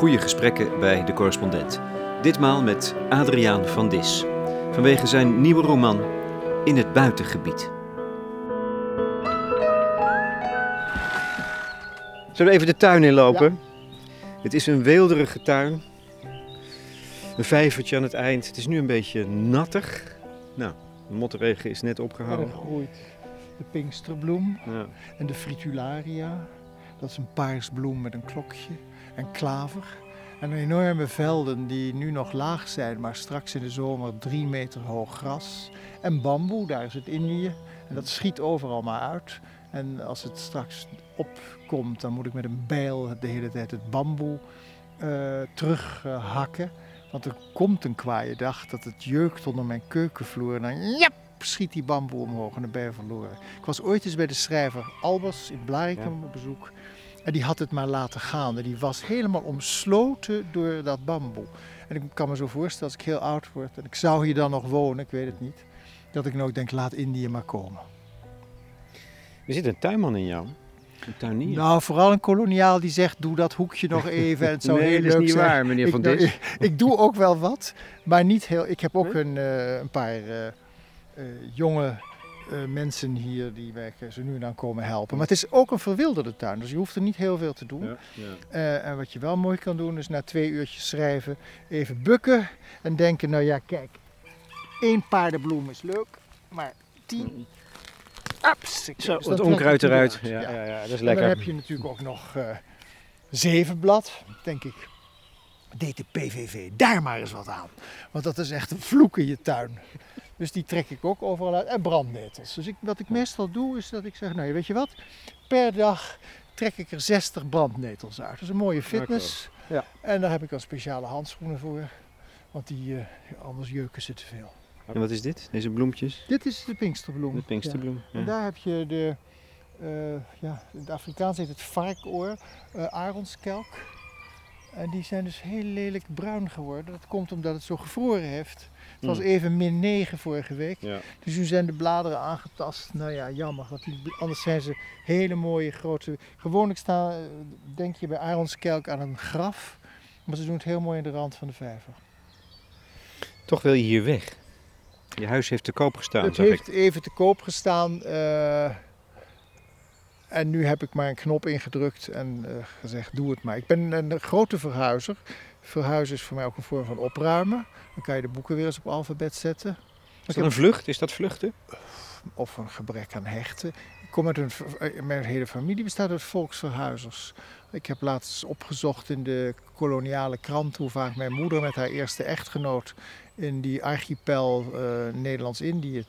goede gesprekken bij de correspondent. Ditmaal met Adriaan van Dis. Vanwege zijn nieuwe roman In het buitengebied. Zullen we even de tuin inlopen? Het is een weelderige tuin. Een vijvertje aan het eind. Het is nu een beetje nattig. Nou, de mottenregen is net En opgehouden. er groeit de pinksterbloem Ja. en de fritularia. Dat is een paarsbloem met een klokje. En klaver. En enorme velden die nu nog laag zijn, maar straks in de zomer drie meter hoog gras. En bamboe, daar is het Indië. En dat schiet overal maar uit. En als het straks opkomt, dan moet ik met een bijl de hele tijd het bamboe eh terughakken. Want er komt een kwaaie dag dat het jeukt onder mijn keukenvloer. En dan jap, schiet die bamboe omhoog en dan ben je verloren. Ik was ooit eens bij de schrijver Albers in Blarikum op bezoek. En die had het maar laten gaan. En die was helemaal omsloten door dat bamboe. En ik kan me zo voorstellen, als ik heel oud word en ik zou hier dan nog wonen, ik weet het niet. Dat ik nog denk, laat Indië maar komen. Er zit een tuinman in jou. Een tuinier. Nou, vooral een koloniaal die zegt, doe dat hoekje nog even. En het zou nee, heel dat is niet waar, meneer Ik, Van Dis. ik, ik doe ook wel wat, maar niet heel. Ik heb ook een, eh, een paar eh, eh, jonge eh, mensen hier die mij zo nu en dan komen helpen. Maar het is ook een verwilderde tuin, dus je hoeft er niet heel veel te doen. Ja, ja. Eh, en wat je wel mooi kan doen, is na twee uurtjes schrijven even bukken en denken: nou ja, kijk, één paardenbloem is leuk, maar tien. Ups, Zo, Dus het onkruid eruit. Ja, ja. Ja, dat is en lekker. dan heb je natuurlijk ook nog eh zevenblad, denk ik. Deed de PVV daar maar eens wat aan. Want dat is echt een vloek in je tuin. Dus die trek ik ook overal uit. En brandnetels. Dus ik, wat ik meestal doe is dat ik zeg, nou weet je wat, per dag trek ik er 60 brandnetels uit. Dat is een mooie fitness. Ja. En daar heb ik dan speciale handschoenen voor. Want die, eh, anders jeuken ze te veel. En wat is dit? Deze bloempjes? Dit is de pinksterbloem. De pinksterbloem. Ja. Ja. En daar heb je de, eh, ja, in het Afrikaans heet het varkoor, eh aronskelk. En die zijn dus heel lelijk bruin geworden. Dat komt omdat het zo gevroren heeft. Het was Mm. even min 9 vorige week. Ja. Dus nu zijn de bladeren aangetast. Nou ja, jammer. Want die, anders zijn ze hele mooie grote... Gewoonlijk staan, eh, denk je bij aronskelk aan een graf. Maar ze doen het heel mooi in de rand van de vijver. Toch wil je hier weg. Je huis heeft te koop gestaan, Het heeft ik. even te koop gestaan. eh, en nu heb ik maar een knop ingedrukt en eh, gezegd: doe het maar. Ik ben een grote verhuizer. Verhuizen is voor mij ook een vorm van opruimen. Dan kan je de boeken weer eens op alfabet zetten. Is dat een vlucht? Is dat vluchten? Of een gebrek aan hechten. Ik kom uit een, eh, mijn hele familie bestaat uit volksverhuizers. Ik heb laatst opgezocht in de koloniale krant hoe vaak mijn moeder met haar eerste echtgenoot in die archipel eh, Nederlands-Indië,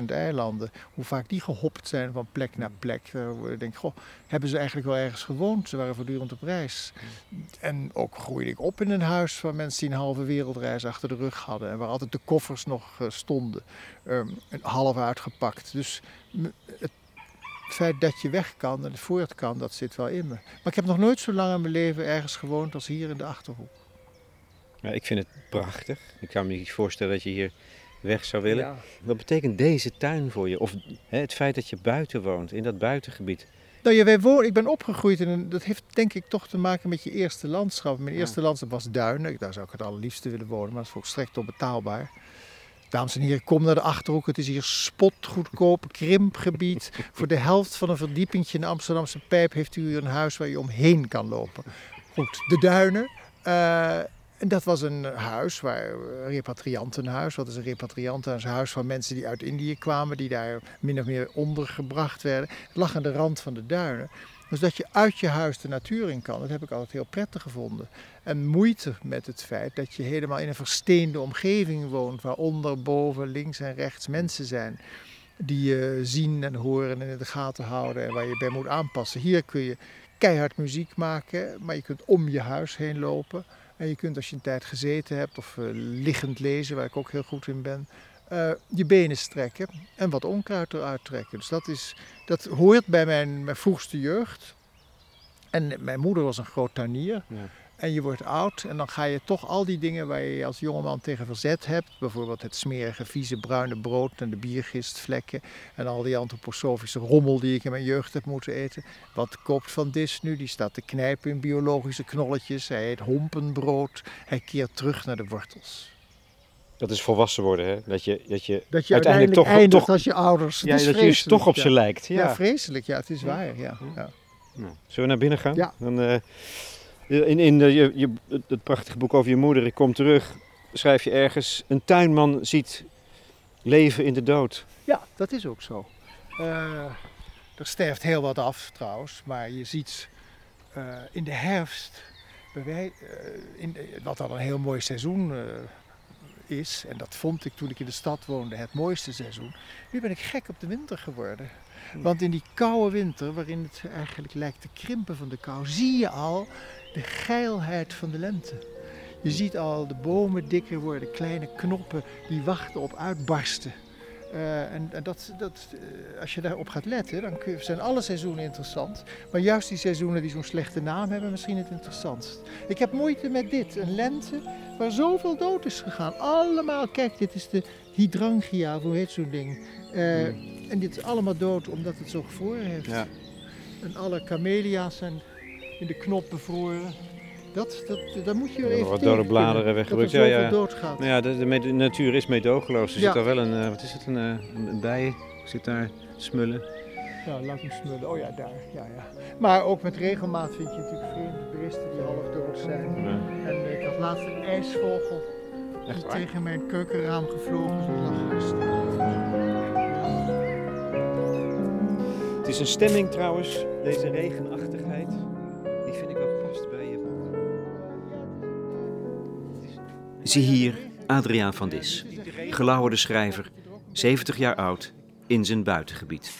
18.000 eilanden, hoe vaak die gehopt zijn van plek naar plek. Eh, Ik denk, goh, hebben ze eigenlijk wel ergens gewoond? Ze waren voortdurend op reis. En ook groeide ik op in een huis van mensen die een halve wereldreis achter de rug hadden en waar altijd de koffers nog eh, stonden, een half uitgepakt. Dus m- het feit dat je weg kan en voort kan, dat zit wel in me. Maar ik heb nog nooit zo lang in mijn leven ergens gewoond als hier in de Achterhoek. Ja, ik vind het prachtig. Ik kan me niet voorstellen dat je hier weg zou willen. Wat betekent deze tuin voor je? Of hè, het feit dat je buiten woont, in dat buitengebied. Nou ja, wij wonen, ik ben opgegroeid in een, dat heeft denk ik toch te maken met je eerste landschap. Mijn Ja. eerste landschap was Duinen, daar zou ik het allerliefste willen wonen, maar dat is volstrekt onbetaalbaar. Dames en heren, kom naar de Achterhoek. Het is hier spotgoedkoop, krimpgebied. Voor de helft van een verdiepingje in de Amsterdamse Pijp heeft u een huis waar je omheen kan lopen. Goed, de Duinen. Eh, en dat was een huis, waar, repatriantenhuis. Wat is een repatriantenhuis? Een huis van mensen die uit Indië kwamen, die daar min of meer ondergebracht werden. Het lag aan de rand van de duinen. Dus dat je uit je huis de natuur in kan, dat heb ik altijd heel prettig gevonden. En moeite met het feit dat je helemaal in een versteende omgeving woont, waar onder, boven, links en rechts mensen zijn die je zien en horen en in de gaten houden en waar je bij moet aanpassen. Hier kun je keihard muziek maken, maar je kunt om je huis heen lopen. En je kunt als je een tijd gezeten hebt of eh, liggend lezen, waar ik ook heel goed in ben, eh, je benen strekken en wat onkruid eruit trekken. Dus dat, is, dat hoort bij mijn, mijn vroegste jeugd. En mijn moeder was een groot tuinier. Ja. en je wordt oud en dan ga je toch al die dingen waar je als jongeman tegen verzet hebt, bijvoorbeeld het smerige, vieze bruine brood en de biergistvlekken en al die antroposofische rommel die ik in mijn jeugd heb moeten eten. Wat koopt Van Dis nu? Die staat te knijpen in biologische knolletjes. Hij eet hompenbrood. Hij keert terug naar de wortels. Dat is volwassen worden, hè? Dat je, dat je, Dat je uiteindelijk uiteindelijk toch, eindigt toch als je ouders. Ja, dat je dus toch op ja. ze lijkt. Ja. Ja. vreselijk. Ja, het is waar. Ja. Ja. Nou, zullen we naar binnen gaan? Ja. Dan, eh, in in de, je, je, het- prachtige boek over je moeder, Ik kom terug, schrijf je ergens... Een tuinman ziet leven in de dood. Ja, dat is ook zo. Eh, er sterft heel wat af trouwens, maar je ziet eh, in de herfst, bij wij, in wat dan een heel mooi seizoen is, en dat vond ik toen ik in de stad woonde het mooiste seizoen. Nu ben ik gek op de winter geworden. Want in die koude winter, waarin het eigenlijk lijkt te krimpen van de kou, zie je al de geilheid van de lente. Je ziet al de bomen dikker worden, kleine knoppen die wachten op uitbarsten. Eh, en en dat, dat, eh, als je daarop gaat letten, dan kun zijn alle seizoenen interessant. Maar juist die seizoenen die zo'n slechte naam hebben, misschien het interessantst. Ik heb moeite met dit, een lente waar zoveel dood is gegaan. Allemaal, kijk, dit is de hydrangia, hoe heet zo'n ding. Eh, En dit is allemaal dood omdat het zo gevroren heeft. Ja. En alle camellia's zijn in de knop bevroren. Dat, dat, daar moet je wel Ja, even wat dode bladeren. Dat er Ja, ja. doodgaat. Nou ja, de, natuur is meedogenloos. Er Ja. zit al wel een, eh, wat is het, een, eh, een, bij zit daar smullen. Ja, laat hem smullen. Oh ja, daar. Ja, ja. Maar ook met regelmaat vind je natuurlijk vreemde beesten die half dood zijn. Ja. En eh, ik had laatst een ijsvogel Echt die waar? tegen mijn keukenraam gevlogen is. Die lag rustig. Het is een stemming trouwens, deze regenachtigheid. Zie hier Adriaan van Dis, gelauwerde schrijver, 70 jaar oud, in zijn buitengebied.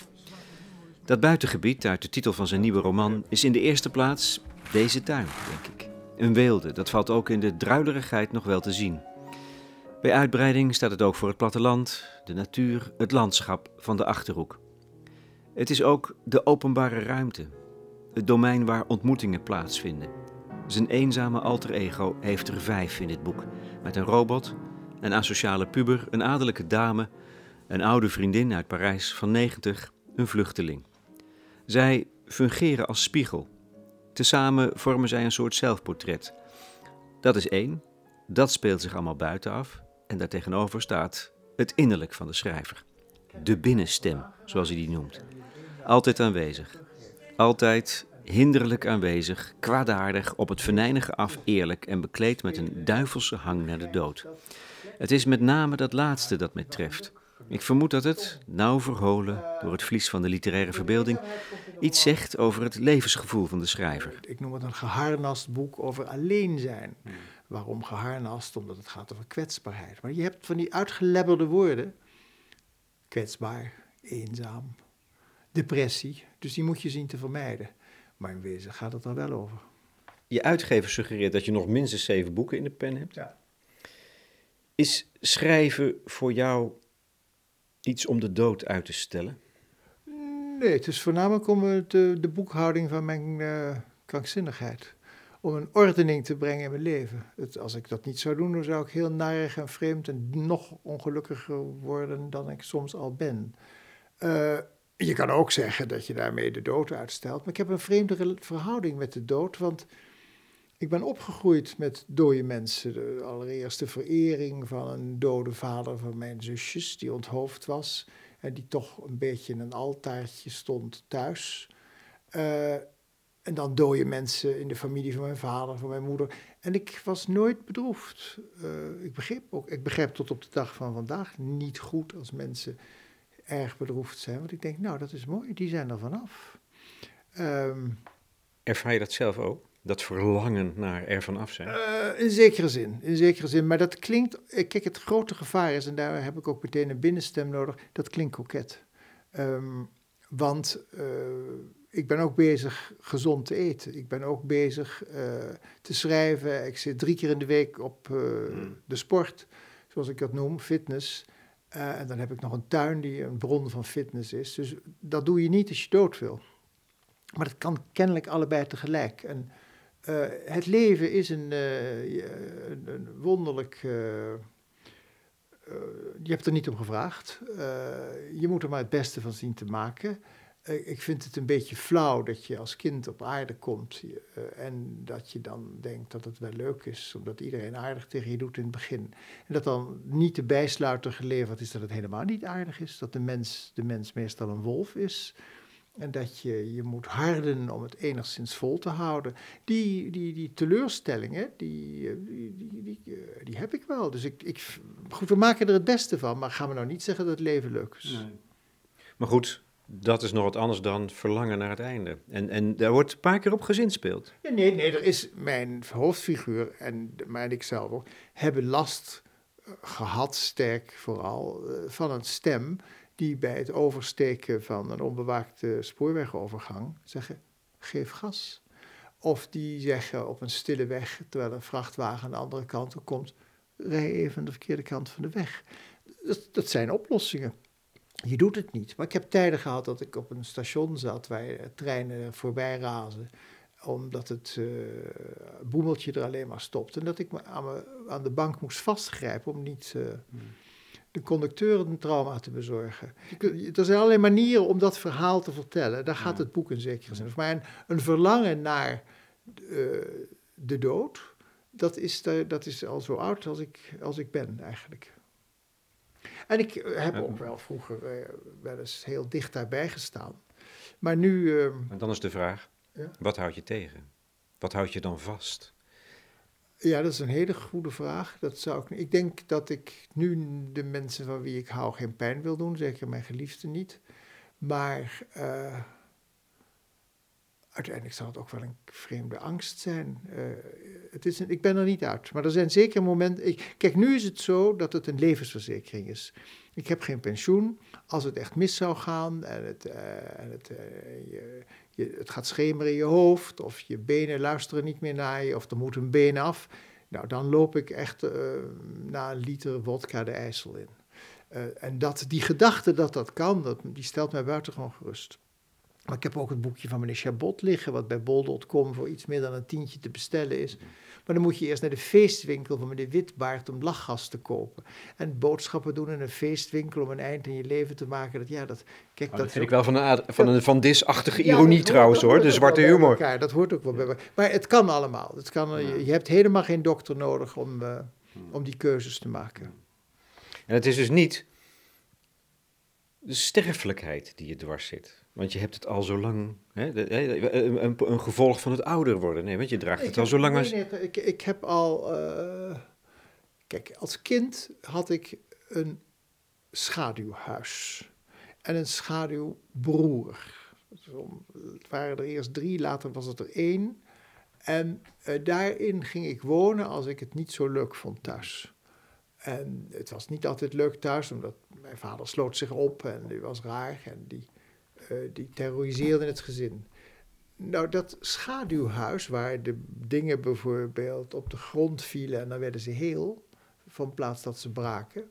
Dat buitengebied uit de titel van zijn nieuwe roman is in de eerste plaats deze tuin, denk ik. Een weelde, dat valt ook in de druilerigheid nog wel te zien. Bij uitbreiding staat het ook voor het platteland, de natuur, het landschap van de Achterhoek. Het is ook de openbare ruimte, het domein waar ontmoetingen plaatsvinden. Zijn eenzame alter ego heeft er vijf in dit boek met een robot, een asociale puber, een adellijke dame, een oude vriendin uit Parijs van 90, een vluchteling. Zij fungeren als spiegel. Tezamen vormen zij een soort zelfportret. Dat is één, dat speelt zich allemaal buitenaf en daartegenover staat het innerlijk van de schrijver. De binnenstem, zoals hij die noemt. Altijd aanwezig. Altijd hinderlijk aanwezig, kwaadaardig, op het venijnige af eerlijk en bekleed met een duivelse hang naar de dood. Het is met name dat laatste dat mij treft. Ik vermoed dat het, nauw verholen door het vlies van de literaire verbeelding, iets zegt over het levensgevoel van de schrijver. Ik noem het een geharnast boek over alleen zijn. Waarom geharnast? Omdat het gaat over kwetsbaarheid. Maar je hebt van die uitgelebberde woorden. Kwetsbaar, eenzaam, depressie. Dus die moet je zien te vermijden. Maar in wezen gaat het er wel over. Je uitgever suggereert dat je nog minstens zeven boeken in de pen hebt. Ja. Is schrijven voor jou iets om de dood uit te stellen? Nee, het is voornamelijk om eh, de, de boekhouding van mijn eh, krankzinnigheid. Om een ordening te brengen in mijn leven. Het, als ik dat niet zou doen, dan zou ik heel narig en vreemd en nog ongelukkiger worden dan ik soms al ben. Eh, je kan ook zeggen dat je daarmee de dood uitstelt. Maar ik heb een vreemde verhouding met de dood, want ik ben opgegroeid met dode mensen. De allereerste verering van een dode vader van mijn zusjes, die onthoofd was. En die toch een beetje in een altaartje stond thuis. Eh, en dan dode mensen in de familie van mijn vader, van mijn moeder. En ik was nooit bedroefd. Eh, ik, begreep ook, ik begrijp tot op de dag van vandaag niet goed als mensen erg bedroefd zijn. Want ik denk, nou, dat is mooi, die zijn er vanaf. Ehm Ervaar je dat zelf ook? Dat verlangen naar ervan af zijn? Eh, in zekere zin, in zekere zin. Maar dat klinkt, eh, kijk, het grote gevaar is, en daar heb ik ook meteen een binnenstem nodig, dat klinkt koket. Ehm, want eh, ik ben ook bezig gezond te eten. Ik ben ook bezig te schrijven. Ik zit drie keer in de week op eh, de sport, zoals ik dat noem, fitness. Eh, en dan heb ik nog een tuin die een bron van fitness is. Dus dat doe je niet als je dood wil. Maar dat kan kennelijk allebei tegelijk. En Uh, het leven is een, uh, een, een wonderlijk. Je hebt er niet om gevraagd. je moet er maar het beste van zien te maken. Ik vind het een beetje flauw dat je als kind op aarde komt en dat je dan denkt dat het wel leuk is, omdat iedereen aardig tegen je doet in het begin. En dat dan niet de bijsluiter geleverd is dat het helemaal niet aardig is, dat de mens, de mens meestal een wolf is. En dat je je moet harden om het enigszins vol te houden. Die, die, die teleurstellingen, die, eh, die, die, die, eh, die heb ik wel. Dus ik, ik, goed, we maken er het beste van. Maar gaan we nou niet zeggen dat het leven leuk is. Maar goed, dat is nog wat anders dan verlangen naar het einde. En, en daar wordt een paar keer op gezinspeeld. Ja, nee, nee, er is mijn hoofdfiguur en mijn ikzelf ook, hebben last eh, gehad, sterk vooral, van een stem die bij het oversteken van een onbewaakte spoorwegovergang zeggen: geef gas. Of die zeggen op een stille weg, terwijl een vrachtwagen aan de andere kant komt: rij even de verkeerde kant van de weg. Dat, dat zijn oplossingen. Je doet het niet. Maar ik heb tijden gehad dat ik op een station zat waar treinen voorbij razen omdat het uh, boemeltje er alleen maar stopt. En dat ik me aan, me aan de bank moest vastgrijpen om niet uh, de conducteur een trauma te bezorgen. Er zijn allerlei manieren om dat verhaal te vertellen. Daar gaat het boek in zekere zin. Maar een, een verlangen naar uh, de dood, dat is, de, dat is al zo oud als ik, als ik ben eigenlijk. En ik eh, heb ook wel vroeger uh, wel eens heel dicht daarbij gestaan. Maar nu. En dan is de vraag: ja? wat houd je tegen? Wat houd je dan vast? Ja, dat is een hele goede vraag. Dat zou ik, ik denk dat ik nu de mensen van wie ik hou geen pijn wil doen, zeker mijn geliefde niet. Maar uh, uiteindelijk zal het ook wel een vreemde angst zijn. Uh, het is een, ik ben er niet uit, maar er zijn zeker momenten. Ik, kijk, nu is het zo dat het een levensverzekering is. Ik heb geen pensioen. Als het echt mis zou gaan en het, uh, en het, je, je, het gaat schemeren in je hoofd, of je benen luisteren niet meer naar je, of er moet een been af. Nou, dan loop ik echt na een liter vodka de IJssel in. En dat, die gedachte dat dat kan, dat, die stelt mij buitengewoon gerust. Maar ik heb ook het boekje van meneer Chabot liggen, wat bij bol.com voor iets meer dan een tientje te bestellen is. Maar dan moet je eerst naar de feestwinkel van meneer Witbaard om lachgas te kopen. En boodschappen doen in een feestwinkel om een eind in je leven te maken. Dat, ja, dat, kijk, oh, dat, vind ik wel van een, van een Van Dis-achtige ironie trouwens hoor, de zwarte humor. Elkaar, dat hoort ook wel bij elkaar. Maar het kan allemaal. Het kan, je, je, hebt helemaal geen dokter nodig om, uh, om die keuzes te maken. En het is dus niet de sterfelijkheid die je dwars zit. Want je hebt het al zo lang, hè, een, een, een, gevolg van het ouder worden. Nee, want je draagt het al zo lang als... Nee, ik, ik heb al... Uh, kijk, als kind had ik een schaduwhuis. En een schaduwbroer. Het waren er eerst drie, later was het er één. En uh, daarin ging ik wonen als ik het niet zo leuk vond thuis. En het was niet altijd leuk thuis, omdat mijn vader sloot zich op en die was raar. En die die terroriseerden het gezin. Nou, dat schaduwhuis, waar de dingen bijvoorbeeld op de grond vielen en dan werden ze heel, van plaats dat ze braken,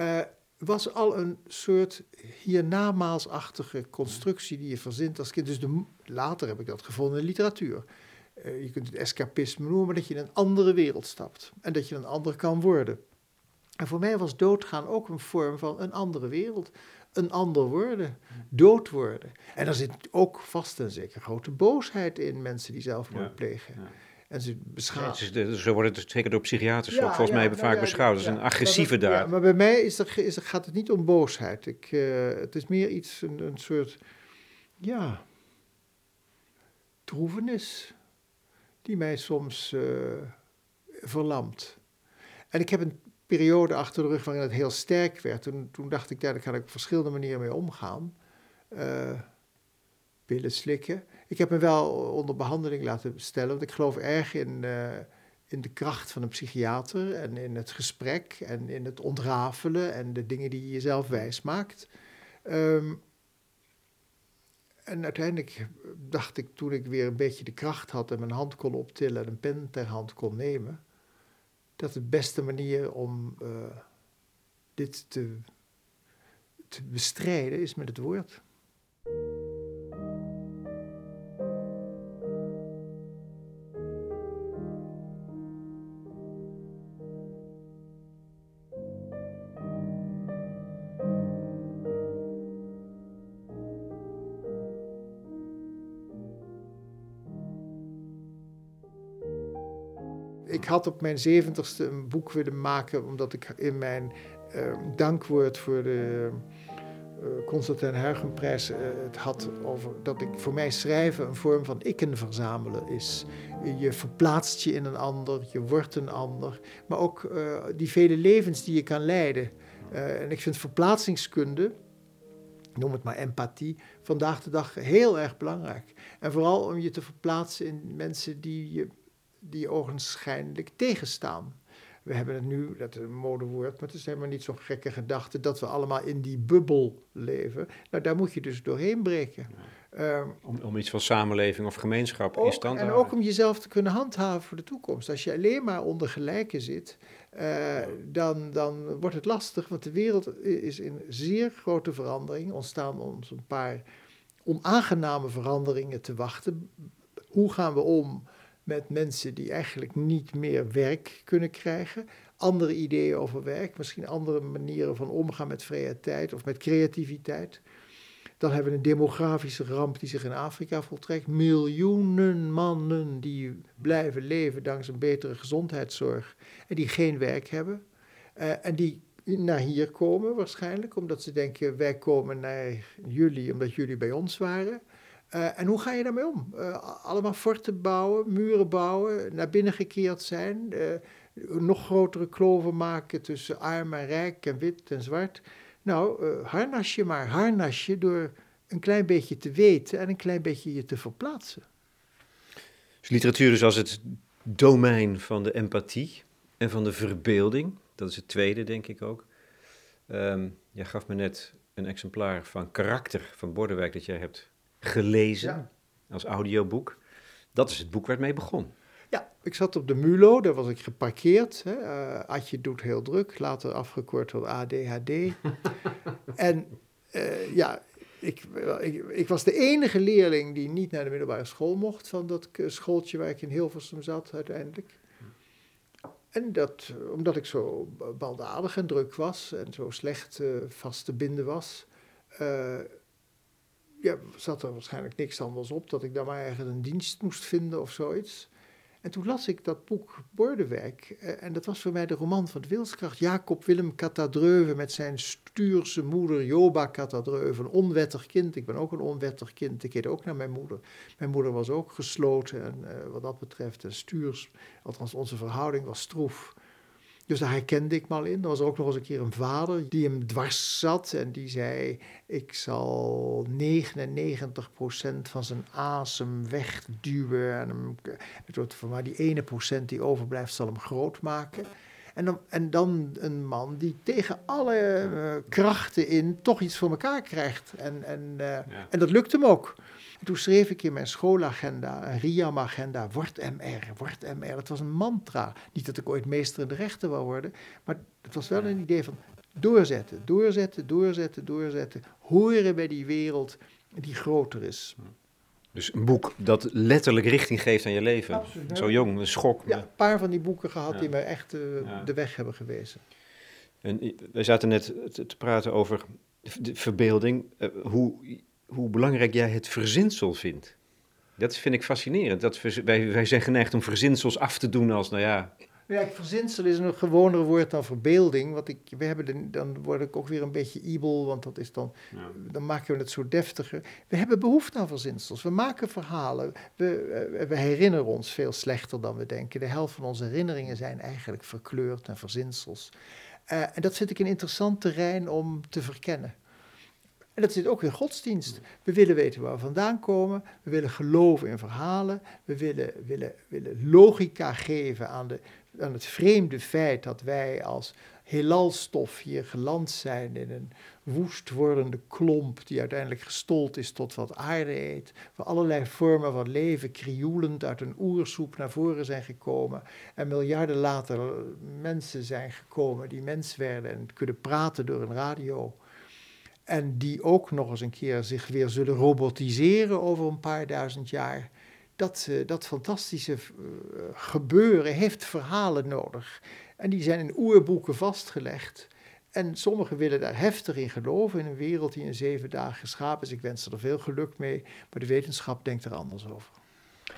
uh, was al een soort hiernamaalsachtige constructie die je verzint als kind. Dus de, later heb ik dat gevonden in literatuur. Uh, je kunt het escapisme noemen, maar dat je in een andere wereld stapt en dat je een ander kan worden. En voor mij was doodgaan ook een vorm van een andere wereld een ander worden, dood worden. En er zit ook vast en zeker grote boosheid in mensen die zelfmoord plegen. En ze beschouwen. Ja, zo wordt het zeker door psychiaters ook volgens mij nou vaak beschouwd als een agressieve daad. Ja, maar bij mij is er, is er, gaat het niet om boosheid. Ik, uh, het is meer iets, een, een soort, ja, droevenis, die mij soms uh, verlamt. En ik heb een periode achter de rug waarin het heel sterk werd. Toen, toen dacht ik, ja, daar kan ik op verschillende manieren mee omgaan. Uh, pillen slikken. Ik heb me wel onder behandeling laten stellen, want ik geloof erg in, uh, in de kracht van een psychiater en in het gesprek en in het ontrafelen en de dingen die je jezelf wijs maakt. Um, en uiteindelijk dacht ik, toen ik weer een beetje de kracht had en mijn hand kon optillen en een pen ter hand kon nemen, dat de beste manier om uh, dit te, te bestrijden is met het woord. Had op mijn zeventigste een boek willen maken, omdat ik in mijn uh, dankwoord voor de uh, Constantijn Huygenprijs uh, het had over dat ik voor mij schrijven een vorm van ikken verzamelen is. Je verplaatst je in een ander, je wordt een ander, maar ook die vele levens die je kan leiden. en ik vind verplaatsingskunde, noem het maar empathie, vandaag de dag heel erg belangrijk. En vooral om je te verplaatsen in mensen die je, die ogenschijnlijk tegenstaan. We hebben het nu, dat is een modewoord, maar het is helemaal niet zo'n gekke gedachte dat we allemaal in die bubbel leven. Nou, daar moet je dus doorheen breken. Ehm, om, om iets van samenleving of gemeenschap in stand te houden. En ook om jezelf te kunnen handhaven voor de toekomst. Als je alleen maar onder gelijken zit, uh, dan, dan wordt het lastig, want de wereld is in zeer grote verandering. Ontstaan ons een paar onaangename veranderingen te wachten. Hoe gaan we om met mensen die eigenlijk niet meer werk kunnen krijgen? Andere ideeën over werk, misschien andere manieren van omgaan met vrije tijd of met creativiteit. Dan hebben we een demografische ramp die zich in Afrika voltrekt. Miljoenen mannen die blijven leven dankzij een betere gezondheidszorg en die geen werk hebben. Uh, en die naar hier komen waarschijnlijk, omdat ze denken wij komen naar jullie omdat jullie bij ons waren. Uh, en hoe ga je daarmee om? Uh, allemaal forten bouwen, muren bouwen, naar binnen gekeerd zijn, nog grotere kloven maken tussen arm en rijk en wit en zwart. Nou, harnas je maar, harnas je door een klein beetje te weten en een klein beetje je te verplaatsen. Dus literatuur is als het domein van de empathie en van de verbeelding. Dat is het tweede, denk ik ook. Um, jij gaf me net een exemplaar van Karakter van Bordewijk dat jij hebt gelezen ja. als audioboek. Dat is het boek waar het mee begon. Ja, ik zat op de MULO, daar was ik geparkeerd. Hè. Uh, Adje doet heel druk, later afgekort tot ADHD. en uh, ja, ik, ik, ik, was de enige leerling die niet naar de middelbare school mocht van dat schooltje waar ik in Hilversum zat uiteindelijk. En dat, omdat ik zo baldadig en druk was en zo slecht uh, vast te binden was, ja, zat er waarschijnlijk niks anders op dat ik daar maar ergens een dienst moest vinden of zoiets. En toen las ik dat boek Bordewijk. En dat was voor mij de roman van de wilskracht. Jacob Willem Katadreuve met zijn Stuurse moeder Joba Katadreuve. Een onwettig kind. Ik ben ook een onwettig kind. Ik keerde ook naar mijn moeder. Mijn moeder was ook gesloten. En uh, wat dat betreft, stuurs. Althans, onze verhouding was stroef. Dus daar herkende ik me al in. Er was ook nog eens een keer een vader die hem dwars zat en die zei: Ik zal 99% van zijn asem wegduwen. En hem, maar die ene procent die overblijft, zal hem groot maken. En dan, en dan een man die tegen alle uh, krachten in toch iets voor elkaar krijgt. En, en, uh, ja. en dat lukt hem ook. En toen schreef ik in mijn schoolagenda, een RIAM-agenda, word MR, word MR. Dat was een mantra. Niet dat ik ooit meester in de rechten wou worden, maar het was wel een idee van doorzetten, doorzetten, doorzetten, doorzetten. Horen bij die wereld die groter is. Dus een boek dat letterlijk richting geeft aan je leven. Absoluut. Zo jong, een schok. Ja, een paar van die boeken gehad ja. die mij echt uh, ja. de weg hebben gewezen. En wij zaten net te, te praten over de verbeelding. Uh, hoe, hoe belangrijk jij het verzinsel vindt. Dat vind ik fascinerend. Dat wij, wij zijn geneigd om verzinsels af te doen als, nou ja, ja, verzinsel is een gewoner woord dan verbeelding. Want ik, we hebben de, dan word ik ook weer een beetje ibel, want dat is dan, ja. dan maken we het zo deftiger. We hebben behoefte aan verzinsels. We maken verhalen. We, we herinneren ons veel slechter dan we denken. De helft van onze herinneringen zijn eigenlijk verkleurd en verzinsels. Uh, en dat vind ik een interessant terrein om te verkennen. En dat zit ook in godsdienst. We willen weten waar we vandaan komen. We willen geloven in verhalen. We willen, willen, willen logica geven aan, de, aan het vreemde feit dat wij als heelalstof hier geland zijn in een woest wordende klomp die uiteindelijk gestold is tot wat aarde eet. Waar allerlei vormen van leven krioelend uit een oersoep naar voren zijn gekomen. En miljarden later mensen zijn gekomen die mens werden en kunnen praten door een radio. En die ook nog eens een keer zich weer zullen robotiseren over een paar duizend jaar. Dat, uh, dat fantastische uh, gebeuren heeft verhalen nodig. En die zijn in oerboeken vastgelegd. En sommigen willen daar heftig in geloven, in een wereld die in zeven dagen geschapen is. Ik wens er veel geluk mee, maar de wetenschap denkt er anders over.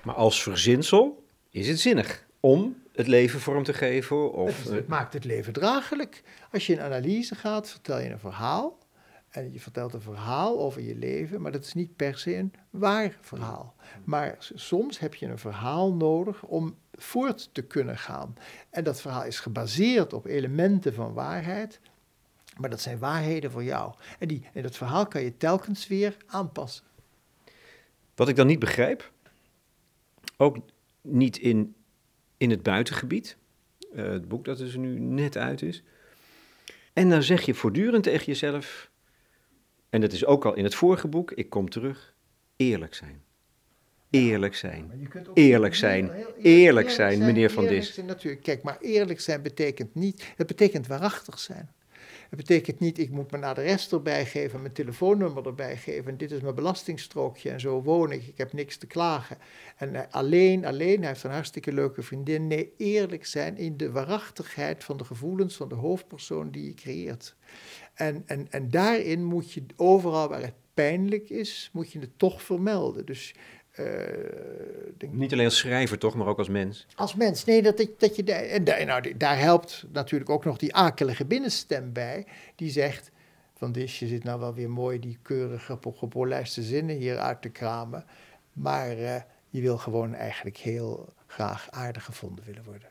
Maar als verzinsel is het zinnig om het leven vorm te geven? Of, het, het maakt het leven draaglijk. Als je in analyse gaat, vertel je een verhaal. En je vertelt een verhaal over je leven, maar dat is niet per se een waar verhaal. Maar soms heb je een verhaal nodig om voort te kunnen gaan. En dat verhaal is gebaseerd op elementen van waarheid, maar dat zijn waarheden voor jou. En, die, en dat verhaal kan je telkens weer aanpassen. Wat ik dan niet begrijp, ook niet in, in het buitengebied, uh, het boek dat dus nu net uit is. En dan zeg je voortdurend tegen jezelf, en dat is ook al in het vorige boek, ik kom terug, eerlijk zijn. Eerlijk zijn. Eerlijk zijn. Eerlijk zijn, meneer Van Dis. Natuurlijk, kijk, maar eerlijk zijn betekent niet, het betekent waarachtig zijn. Het betekent niet, ik moet mijn adres erbij geven, mijn telefoonnummer erbij geven. En dit is mijn belastingstrookje en zo woon ik. Ik heb niks te klagen. En eh, alleen, alleen, hij heeft een hartstikke leuke vriendin. Nee, eerlijk zijn in de waarachtigheid van de gevoelens van de hoofdpersoon die je creëert. En, en, en daarin moet je overal waar het pijnlijk is, moet je het toch vermelden. Dus uh, Niet alleen als schrijver toch, maar ook als mens. Als mens, nee, dat, dat je daar, en daar, nou, daar helpt natuurlijk ook nog die akelige binnenstem bij, die zegt, van Dis, je zit nou wel weer mooi die keurige gepolijste zinnen hier uit te kramen, maar uh, je wil gewoon eigenlijk heel graag aardig gevonden willen worden.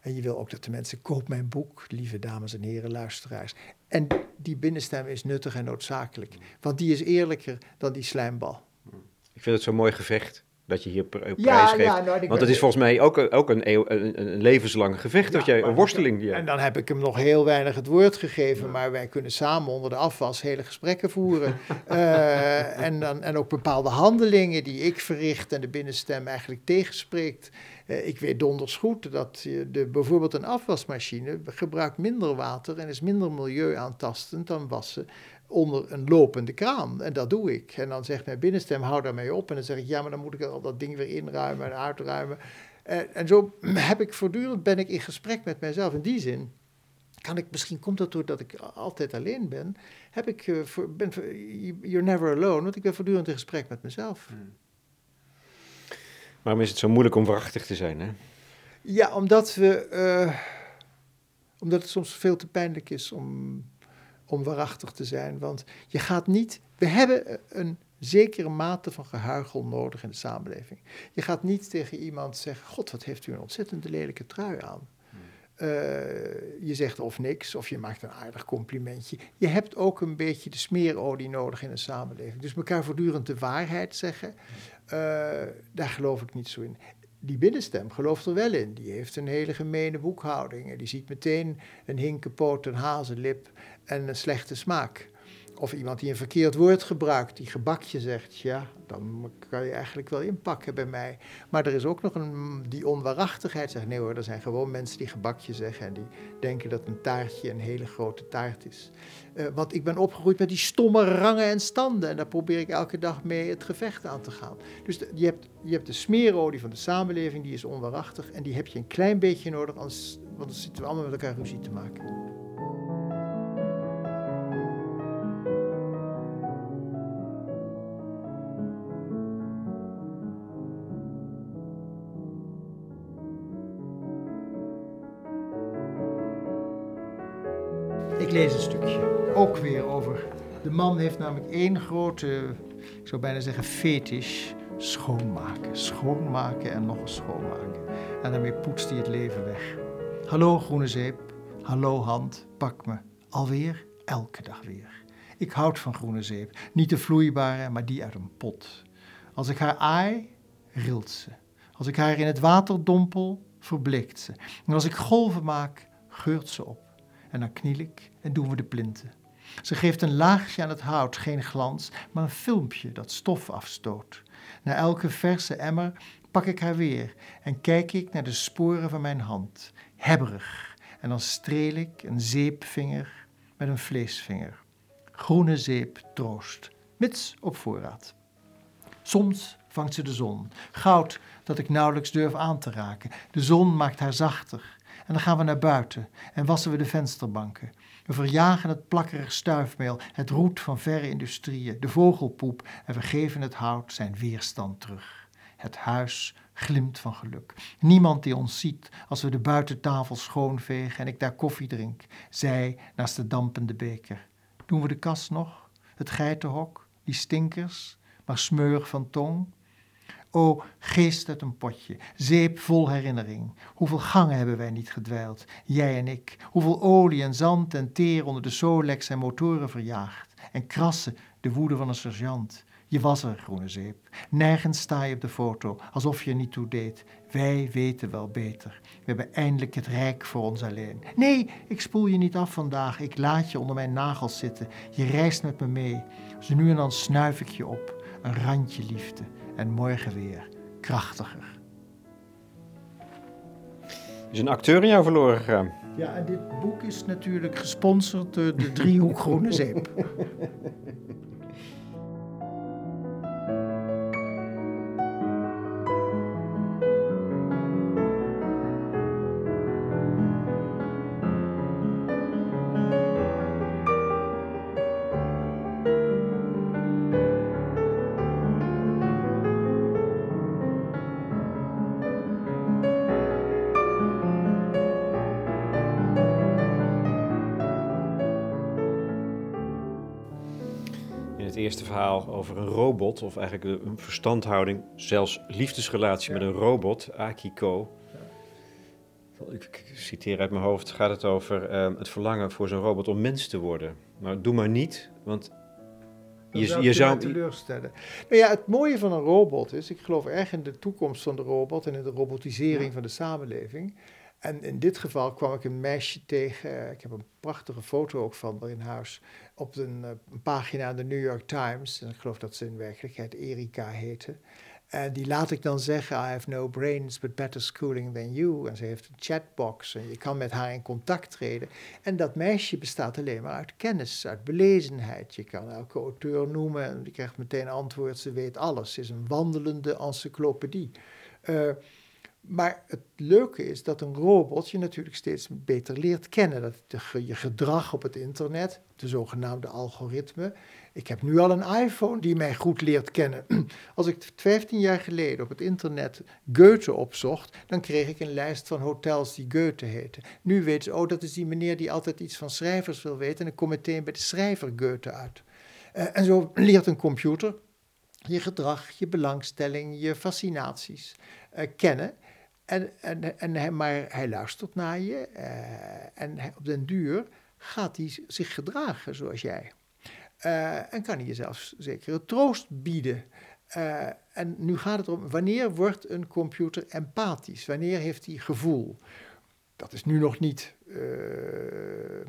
En je wil ook dat de mensen, koop mijn boek, lieve dames en heren luisteraars. En die binnenstem is nuttig en noodzakelijk, want die is eerlijker dan die slijmbal. Ik vind het zo'n mooi gevecht dat je hier prijs ja, geeft. Ja, nou, Want het is volgens mij ook, ook een, een, een levenslang gevecht, dat jij, een worsteling. Die en dan heb ik hem nog heel weinig het woord gegeven, maar wij kunnen samen onder de afwas hele gesprekken voeren. uh, en, dan, en ook bepaalde handelingen die ik verricht en de binnenstem eigenlijk tegenspreekt. Uh, ik weet donders goed dat de, bijvoorbeeld een afwasmachine gebruikt minder water en is minder milieuaantastend dan wassen onder een lopende kraan. En dat doe ik. En dan zegt mijn binnenstem, hou daarmee op. En dan zeg ik, ja, maar dan moet ik al dat ding weer inruimen en uitruimen. En, en zo heb ik voortdurend, ben ik in gesprek met mijzelf. In die zin kan ik, misschien komt dat doordat ik altijd alleen ben, heb ik, voor, ben, you're never alone, want ik ben voortdurend in gesprek met mezelf. Hmm. Waarom is het zo moeilijk om waarachtig te zijn, hè? Ja, omdat we, uh, omdat het soms veel te pijnlijk is om om waarachtig te zijn. Want je gaat niet. We hebben een zekere mate van gehuichel nodig in de samenleving. Je gaat niet tegen iemand zeggen: God, wat heeft u een ontzettend lelijke trui aan. Eh, je zegt of niks, of je maakt een aardig complimentje. Je hebt ook een beetje de smeerolie nodig in een samenleving. Dus elkaar voortdurend de waarheid zeggen, uh, daar geloof ik niet zo in die binnenstem gelooft er wel in. Die heeft een hele gemene boekhouding. En die ziet meteen een hinkenpoot, een hazenlip en een slechte smaak. Of iemand die een verkeerd woord gebruikt, die gebakje zegt, ja, dan kan je eigenlijk wel inpakken bij mij. Maar er is ook nog een, die onwaarachtigheid, zegt nee hoor, er zijn gewoon mensen die gebakje zeggen en die denken dat een taartje een hele grote taart is. Uh, want ik ben opgegroeid met die stomme rangen en standen en daar probeer ik elke dag mee het gevecht aan te gaan. Dus je, hebt, je hebt de smeerolie van de samenleving, die is onwaarachtig en die heb je een klein beetje nodig, want dan zitten we allemaal met elkaar ruzie te maken. Lees stukje. Ook weer over. De man heeft namelijk één grote, ik zou bijna zeggen, fetish. Schoonmaken. Schoonmaken en nog eens schoonmaken. En daarmee poetst hij het leven weg. Hallo groene zeep. Hallo hand. Pak me. Alweer? Elke dag weer. Ik houd van groene zeep. Niet de vloeibare, maar die uit een pot. Als ik haar aai, rilt ze. Als ik haar in het water dompel, verblikt ze. En als ik golven maak, geurt ze op. En dan kniel ik en doen we de plinten. Ze geeft een laagje aan het hout, geen glans, maar een filmpje dat stof afstoot. Na elke verse emmer pak ik haar weer en kijk ik naar de sporen van mijn hand, hebberig. En dan streel ik een zeepvinger met een vleesvinger. Groene zeep troost, mits op voorraad. Soms vangt ze de zon, goud dat ik nauwelijks durf aan te raken. De zon maakt haar zachter. En dan gaan we naar buiten en wassen we de vensterbanken. We verjagen het plakkerig stuifmeel, het roet van verre industrieën, de vogelpoep en we geven het hout zijn weerstand terug. Het huis glimt van geluk. Niemand die ons ziet als we de buitentafel schoonvegen en ik daar koffie drink, zij naast de dampende beker. Doen we de kast nog? Het geitenhok? Die stinkers? Maar smeurig van tong? O, geest uit een potje, zeep vol herinnering. Hoeveel gangen hebben wij niet gedwijld, jij en ik. Hoeveel olie en zand en teer onder de Solex en motoren verjaagd. En krassen de woede van een sergeant. Je was er, groene zeep. Nergens sta je op de foto, alsof je er niet toe deed. Wij weten wel beter. We hebben eindelijk het rijk voor ons alleen. Nee, ik spoel je niet af vandaag. Ik laat je onder mijn nagels zitten. Je reist met me mee. Zo nu en dan snuif ik je op. Een randje liefde. En morgen weer krachtiger. Is een acteur in jou verloren gegaan? Ja, en dit boek is natuurlijk gesponsord door de driehoek Groene Zeep. over een robot, of eigenlijk een verstandhouding, zelfs liefdesrelatie met een robot, Akiko. Ik citeer uit mijn hoofd, gaat het over uh, het verlangen voor zo'n robot om mens te worden. Maar doe maar niet, want je, zou je zou teleurstellen. Nou ja, het mooie van een robot is, ik geloof erg in de toekomst van de robot en in de robotisering van de samenleving. En in dit geval kwam ik een meisje tegen. Ik heb een prachtige foto ook van haar in huis. Op een, eh, een pagina in de New York Times. En ik geloof dat ze in werkelijkheid Erika heette. En die laat ik dan zeggen: I have no brains, but better schooling than you. En ze heeft een chatbox en je kan met haar in contact treden. En dat meisje bestaat alleen maar uit kennis, uit belezenheid. Je kan elke auteur noemen en die krijgt meteen antwoord: ze weet alles. Ze is een wandelende encyclopedie. Uh, maar het leuke is dat een robot je natuurlijk steeds beter leert kennen. Dat je gedrag op het internet, de zogenaamde algoritme. Ik heb nu al een iPhone die mij goed leert kennen. Als ik 15 jaar geleden op het internet Goethe opzocht, dan kreeg ik een lijst van hotels die Goethe heten. Nu weet ze, oh, dat is die meneer die altijd iets van schrijvers wil weten. En ik kom meteen bij de schrijver Goethe uit. Uh, en zo leert een computer je gedrag, je belangstelling, je fascinaties uh, kennen. En, en, en hij, maar hij luistert naar je uh, en op den duur gaat hij zich gedragen zoals jij. Uh, en kan hij je zelfs zekere troost bieden. Uh, en nu gaat het om, wanneer wordt een computer empathisch? Wanneer heeft hij gevoel? Dat is nu nog niet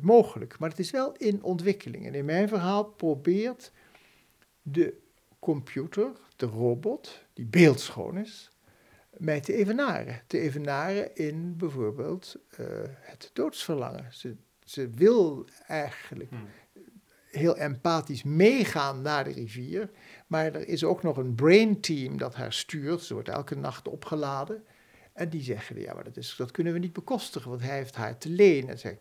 mogelijk, maar het is wel in ontwikkeling. En in mijn verhaal probeert de computer, de robot, die beeldschoon is, mij te evenaren. Te evenaren in bijvoorbeeld uh, het doodsverlangen. Ze, ze wil eigenlijk hmm. heel empathisch meegaan naar de rivier, maar er is ook nog een brain team dat haar stuurt. Ze wordt elke nacht opgeladen. En die zeggen, ja, maar dat, is, dat kunnen we niet bekostigen, want hij heeft haar te leen. En zeg,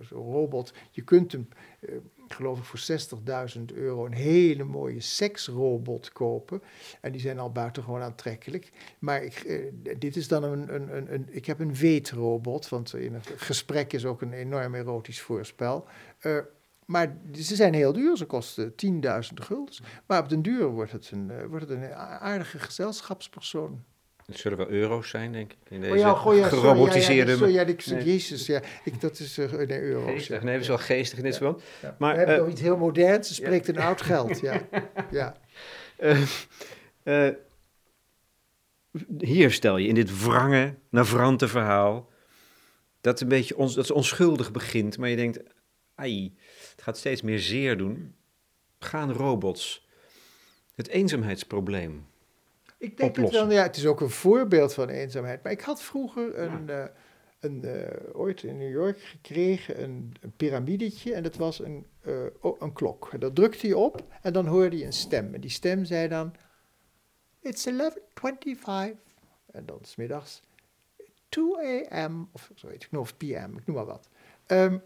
zo'n robot, je kunt hem, uh, geloof ik, voor 60.000 euro een hele mooie seksrobot kopen. En die zijn al buitengewoon aantrekkelijk. Maar ik, uh, dit is dan een, een, een, ik heb een weetrobot, want in het gesprek is ook een enorm erotisch voorspel. Maar ze zijn heel duur, ze kosten tienduizenden guldens. Maar op den duur wordt het een, wordt het een aardige gezelschapspersoon. Het zullen wel euro's zijn, denk ik. In deze oh ja, goh, ja, gerobotiseerde... Sorry, ja, ja, nee. Jezus, ja, ik, dat is uh, nee, euro's. Geestig, nee, dat is wel geestig in dit verband. Maar, We hebben uh, nog iets heel moderns, ze spreekt een oud geld, ja. ja. Uh, hier stel je in dit wrange, navrante verhaal... dat, een beetje ons, dat het onschuldig begint, maar je denkt... ai, het gaat steeds meer zeer doen. Gaan robots het eenzaamheidsprobleem ik denk het wel, ja, het is ook een voorbeeld van eenzaamheid. Maar ik had vroeger een, ja. uh, een uh, ooit in New York gekregen een, een piramidetje en dat was een, uh, een klok. En dat drukte je op en dan hoorde je een stem. En die stem zei dan, it's 11.25. En dan smiddags 2 a.m. of zoiets, ik noem of p.m., ik noem maar wat. Um,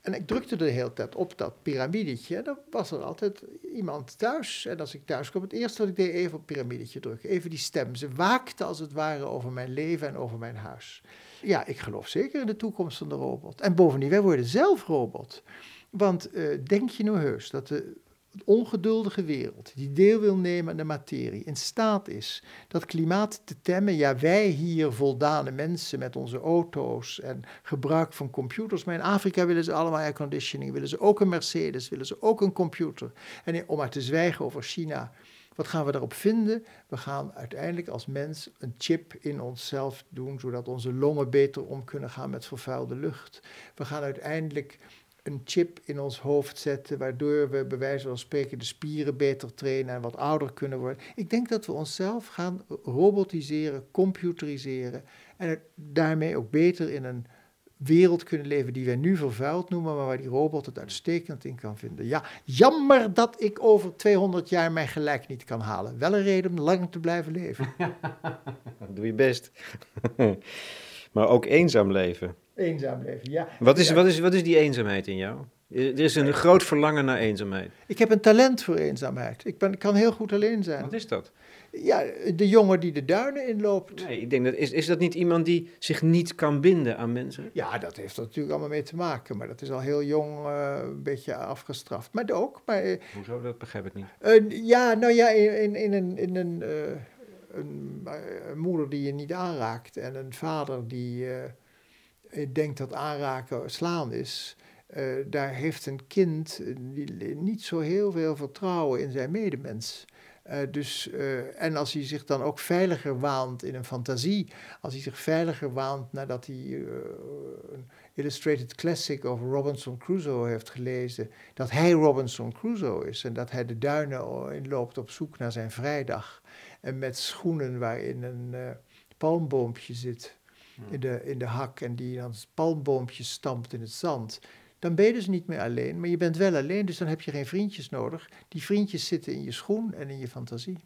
En ik drukte de hele tijd op dat piramidetje. Dan was er altijd iemand thuis. En als ik thuis kwam, het eerste wat ik deed, even op het piramidetje drukken. Even die stem. Ze waakte als het ware over mijn leven en over mijn huis. Ja, ik geloof zeker in de toekomst van de robot. En bovendien, wij worden zelf robot. Want uh, denk je nou heus dat de ongeduldige wereld, die deel wil nemen aan de materie, in staat is dat klimaat te temmen. Ja, wij hier voldane mensen met onze auto's en gebruik van computers. Maar in Afrika willen ze allemaal airconditioning, willen ze ook een Mercedes, willen ze ook een computer. En om maar te zwijgen over China. Wat gaan we daarop vinden? We gaan uiteindelijk als mens een chip in onszelf doen, zodat onze longen beter om kunnen gaan met vervuilde lucht. We gaan uiteindelijk een chip in ons hoofd zetten, waardoor we bij wijze van spreken de spieren beter trainen en wat ouder kunnen worden. Ik denk dat we onszelf gaan robotiseren, computeriseren en daarmee ook beter in een wereld kunnen leven die wij nu vervuild noemen, maar waar die robot het uitstekend in kan vinden. Ja, jammer dat ik over 200 jaar mijn gelijk niet kan halen. Wel een reden om lang te blijven leven. Doe je best. maar ook eenzaam leven. Eenzaam leven, ja. Wat is, Wat, is, wat is die eenzaamheid in jou? Er is een groot verlangen naar eenzaamheid. Ik heb een talent voor eenzaamheid. Ik, ben, kan heel goed alleen zijn. Wat is dat? Ja, de jongen die de duinen inloopt. Nee, ik denk dat, is, is dat niet iemand die zich niet kan binden aan mensen? Ja, dat heeft er natuurlijk allemaal mee te maken. Maar dat is al heel jong uh, een beetje afgestraft. Maar ook. Maar, uh, Hoezo? Dat begrijp ik niet. Uh, ja, nou ja, in, in een... In een een, een, moeder die je niet aanraakt en een vader die denkt dat aanraken slaan is, uh, daar heeft een kind niet zo heel veel vertrouwen in zijn medemens. Dus, en als hij zich dan ook veiliger waant in een fantasie, als hij zich veiliger waant nadat hij een Illustrated Classic over Robinson Crusoe heeft gelezen, dat hij Robinson Crusoe is en dat hij de duinen inloopt op zoek naar zijn vrijdag en met schoenen waarin een palmboompje zit in de, in de hak en die dan palmboompjes stampt in het zand, dan ben je dus niet meer alleen, maar je bent wel alleen, dus dan heb je geen vriendjes nodig. Die vriendjes zitten in je schoen en in je fantasie.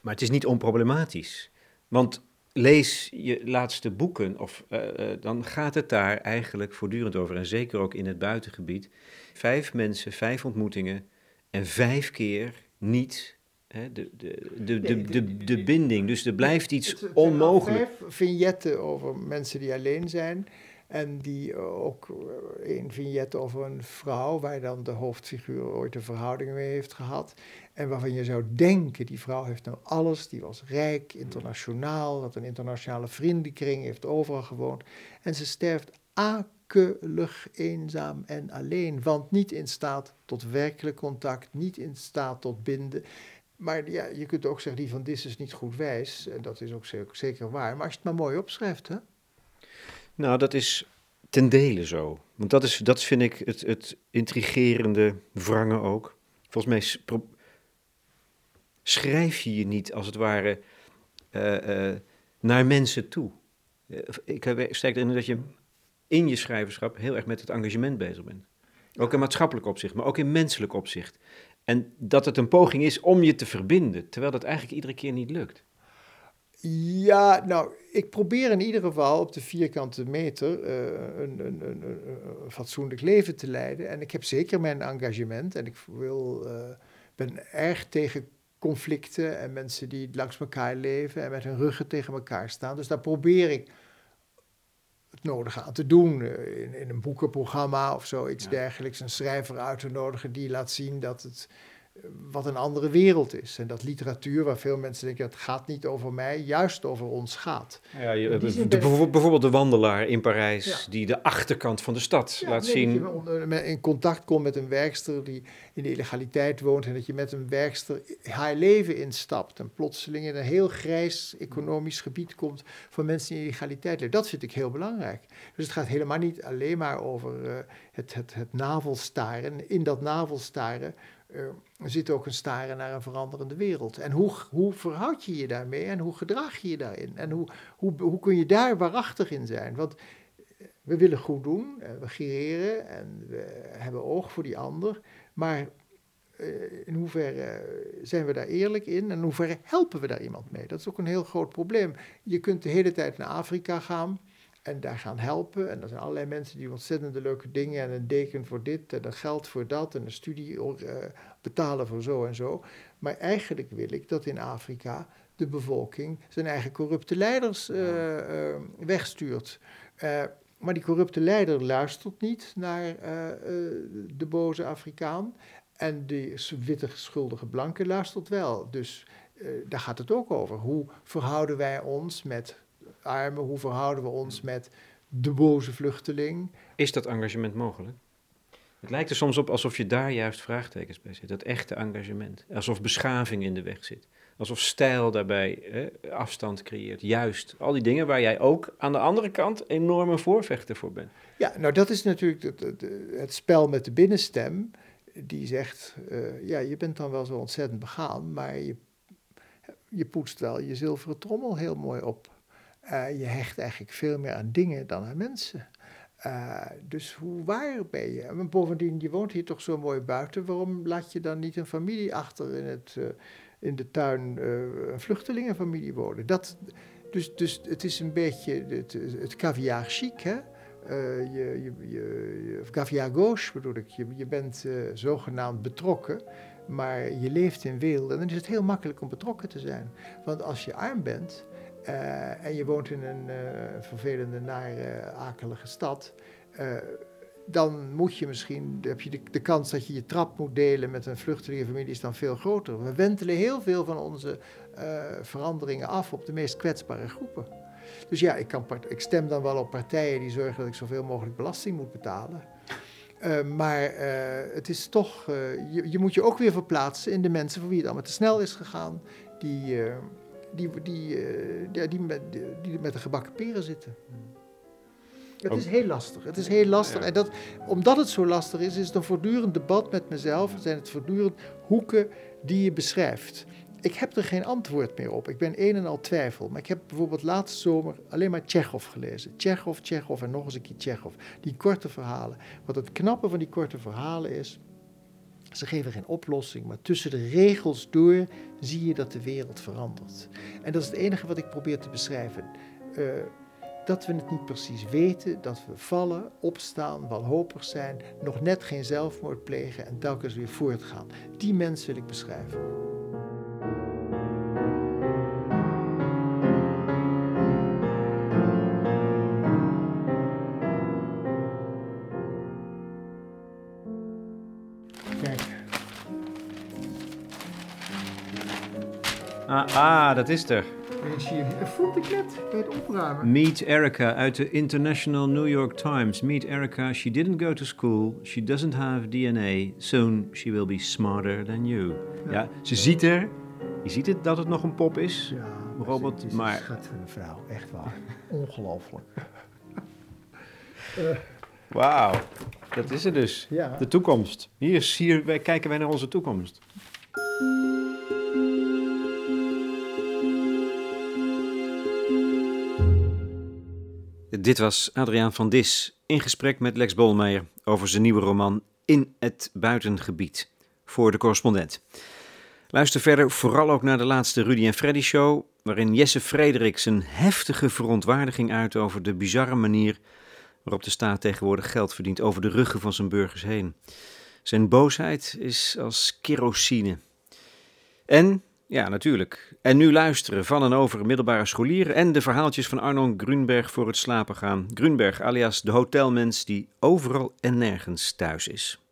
Maar het is niet onproblematisch, want lees je laatste boeken, of, uh, uh, dan gaat het daar eigenlijk voortdurend over, en zeker ook in het buitengebied. Vijf mensen, vijf ontmoetingen en vijf keer niet de, de, de, de, de, de binding. Dus er blijft iets onmogelijk. Vijf vignetten over mensen die alleen zijn. En die eh, ook eh, een vignet over een vrouw, waar dan de hoofdfiguur ooit een verhouding mee heeft gehad. En waarvan je zou denken, die vrouw heeft nou alles, die was rijk, internationaal, had een internationale vriendenkring, heeft overal gewoond. En ze sterft akelig, eenzaam en alleen, want niet in staat tot werkelijk contact, niet in staat tot binden. Maar ja, je kunt ook zeggen, die van Dis is niet goed wijs. En dat is ook zeker waar. Maar als je het maar mooi opschrijft, hè? Nou, dat is ten dele zo. Want dat, is, dat vind ik het, het intrigerende wrangen ook. Volgens mij schrijf je je niet, als het ware, uh, uh, naar mensen toe. Uh, ik heb sterk dat je in je schrijverschap heel erg met het engagement bezig bent. Ook in maatschappelijk opzicht, maar ook in menselijk opzicht. En dat het een poging is om je te verbinden, terwijl dat eigenlijk iedere keer niet lukt. Ja, nou, ik probeer in ieder geval op de vierkante meter uh, een, een, een, fatsoenlijk leven te leiden. En ik heb zeker mijn engagement en ik wil, uh, ben erg tegen conflicten en mensen die langs elkaar leven en met hun ruggen tegen elkaar staan. Dus daar probeer ik het nodige aan te doen. Eh, in, in een boekenprogramma of zoiets ja. dergelijks. Een schrijver uit te nodigen die laat zien dat het wat een andere wereld is. En dat literatuur, waar veel mensen denken, het gaat niet over mij, juist over ons gaat. Ja, je, de, bijvoorbeeld de wandelaar in Parijs, ja. die de achterkant van de stad ja, laat nee, zien. Dat je in contact komt met een werkster die in de illegaliteit woont en dat je met een werkster haar leven instapt en plotseling in een heel grijs economisch gebied komt voor mensen die in illegaliteit leven. Dat vind ik heel belangrijk. Dus het gaat helemaal niet alleen maar over uh, het, het, het navelstaren. In dat navelstaren uh, er zit ook een staren naar een veranderende wereld. En hoe, hoe verhoud je je daarmee en hoe gedraag je je daarin? En hoe, hoe, hoe kun je daar waarachtig in zijn? Want eh, we willen goed doen, we gireren en we hebben oog voor die ander. Maar in hoeverre zijn we daar eerlijk in en in hoeverre helpen we daar iemand mee? Dat is ook een heel groot probleem. Je kunt de hele tijd naar Afrika gaan en daar gaan helpen. En er zijn allerlei mensen die ontzettende leuke dingen en een deken voor dit en een geld voor dat en een studie uh, betalen voor zo en zo. Maar eigenlijk wil ik dat in Afrika de bevolking zijn eigen corrupte leiders uh, uh, wegstuurt. maar die corrupte leider luistert niet naar de boze Afrikaan. En de witte schuldige blanke luistert wel. Dus daar gaat het ook over. Hoe verhouden wij ons met armen? Hoe verhouden we ons met de boze vluchteling? Is dat engagement mogelijk? Het lijkt er soms op alsof je daar juist vraagtekens bij zit. Dat echte engagement. Alsof beschaving in de weg zit. Alsof stijl daarbij hè, afstand creëert. Juist. Al die dingen waar jij ook aan de andere kant enorme voorvechter voor bent. Ja, nou dat is natuurlijk het, het, het spel met de binnenstem. Die zegt, uh, ja, je bent dan wel zo ontzettend begaan, maar je, je poetst wel je zilveren trommel heel mooi op. Uh, je hecht eigenlijk veel meer aan dingen dan aan mensen. Uh, dus hoe waar ben je? En bovendien, je woont hier toch zo mooi buiten. Waarom laat je dan niet een familie achter in, het, uh, in de tuin, een vluchtelingenfamilie wonen? Dat, dus, dus het is een beetje het, het caviar chic, hè? je, je, je, caviar gauche bedoel ik. Je, je bent zogenaamd betrokken, maar je leeft in wereld. En dan is het heel makkelijk om betrokken te zijn. Want als je arm bent uh, en je woont in een uh, vervelende, nare, akelige stad, uh, dan moet je misschien, heb je de, de, kans dat je je trap moet delen met een vluchtelingenfamilie is dan veel groter. We wentelen heel veel van onze veranderingen af op de meest kwetsbare groepen. Dus ja, ik, kan, ik stem dan wel op partijen die zorgen dat ik zoveel mogelijk belasting moet betalen. maar het is toch, je, je, moet je ook weer verplaatsen in de mensen voor wie het allemaal te snel is gegaan. Die, die, die, uh, die, met, die met de gebakken peren zitten. Het is heel lastig. Het is heel lastig. En dat, omdat het zo lastig is, is het een voortdurend debat met mezelf. Zijn het voortdurend hoeken die je beschrijft. Ik heb er geen antwoord meer op. Ik ben een en al twijfel. Maar ik heb bijvoorbeeld laatste zomer alleen maar Tsjechov gelezen. Tsjechov, Tsjechov en nog eens een keer Tsjechov. Die korte verhalen. Wat het knappe van die korte verhalen is, ze geven geen oplossing, maar tussen de regels door zie je dat de wereld verandert. En dat is het enige wat ik probeer te beschrijven. Uh, dat we het niet precies weten, dat we vallen, opstaan, wanhopig zijn, nog net geen zelfmoord plegen en telkens weer voortgaan. Die mens wil ik beschrijven. Ah, ah, dat is er. Vond ik net bij het opruimen. Meet Erica uit de International New York Times. Meet Erica, she didn't go to school, she doesn't have DNA, soon she will be smarter than you. Ja, ze ziet er, je ziet het dat het nog een pop is, ja, Robert, het is maar... een schat van een vrouw, echt waar. Ongelooflijk. uh. Wauw, dat is het dus. Ja. De toekomst. Hier, hier kijken wij naar onze toekomst. Dit was Adriaan van Dis in gesprek met Lex Bolmeijer over zijn nieuwe roman In het buitengebied voor de correspondent. Luister verder vooral ook naar de laatste Rudy en Freddy show, waarin Jesse Frederik zijn heftige verontwaardiging uit over de bizarre manier waarop de staat tegenwoordig geld verdient over de ruggen van zijn burgers heen. Zijn boosheid is als kerosine. En ja, natuurlijk. En nu luisteren van en over middelbare scholieren en de verhaaltjes van Arnon Grunberg voor het slapen gaan. Grunberg alias de hotelmens die overal en nergens thuis is.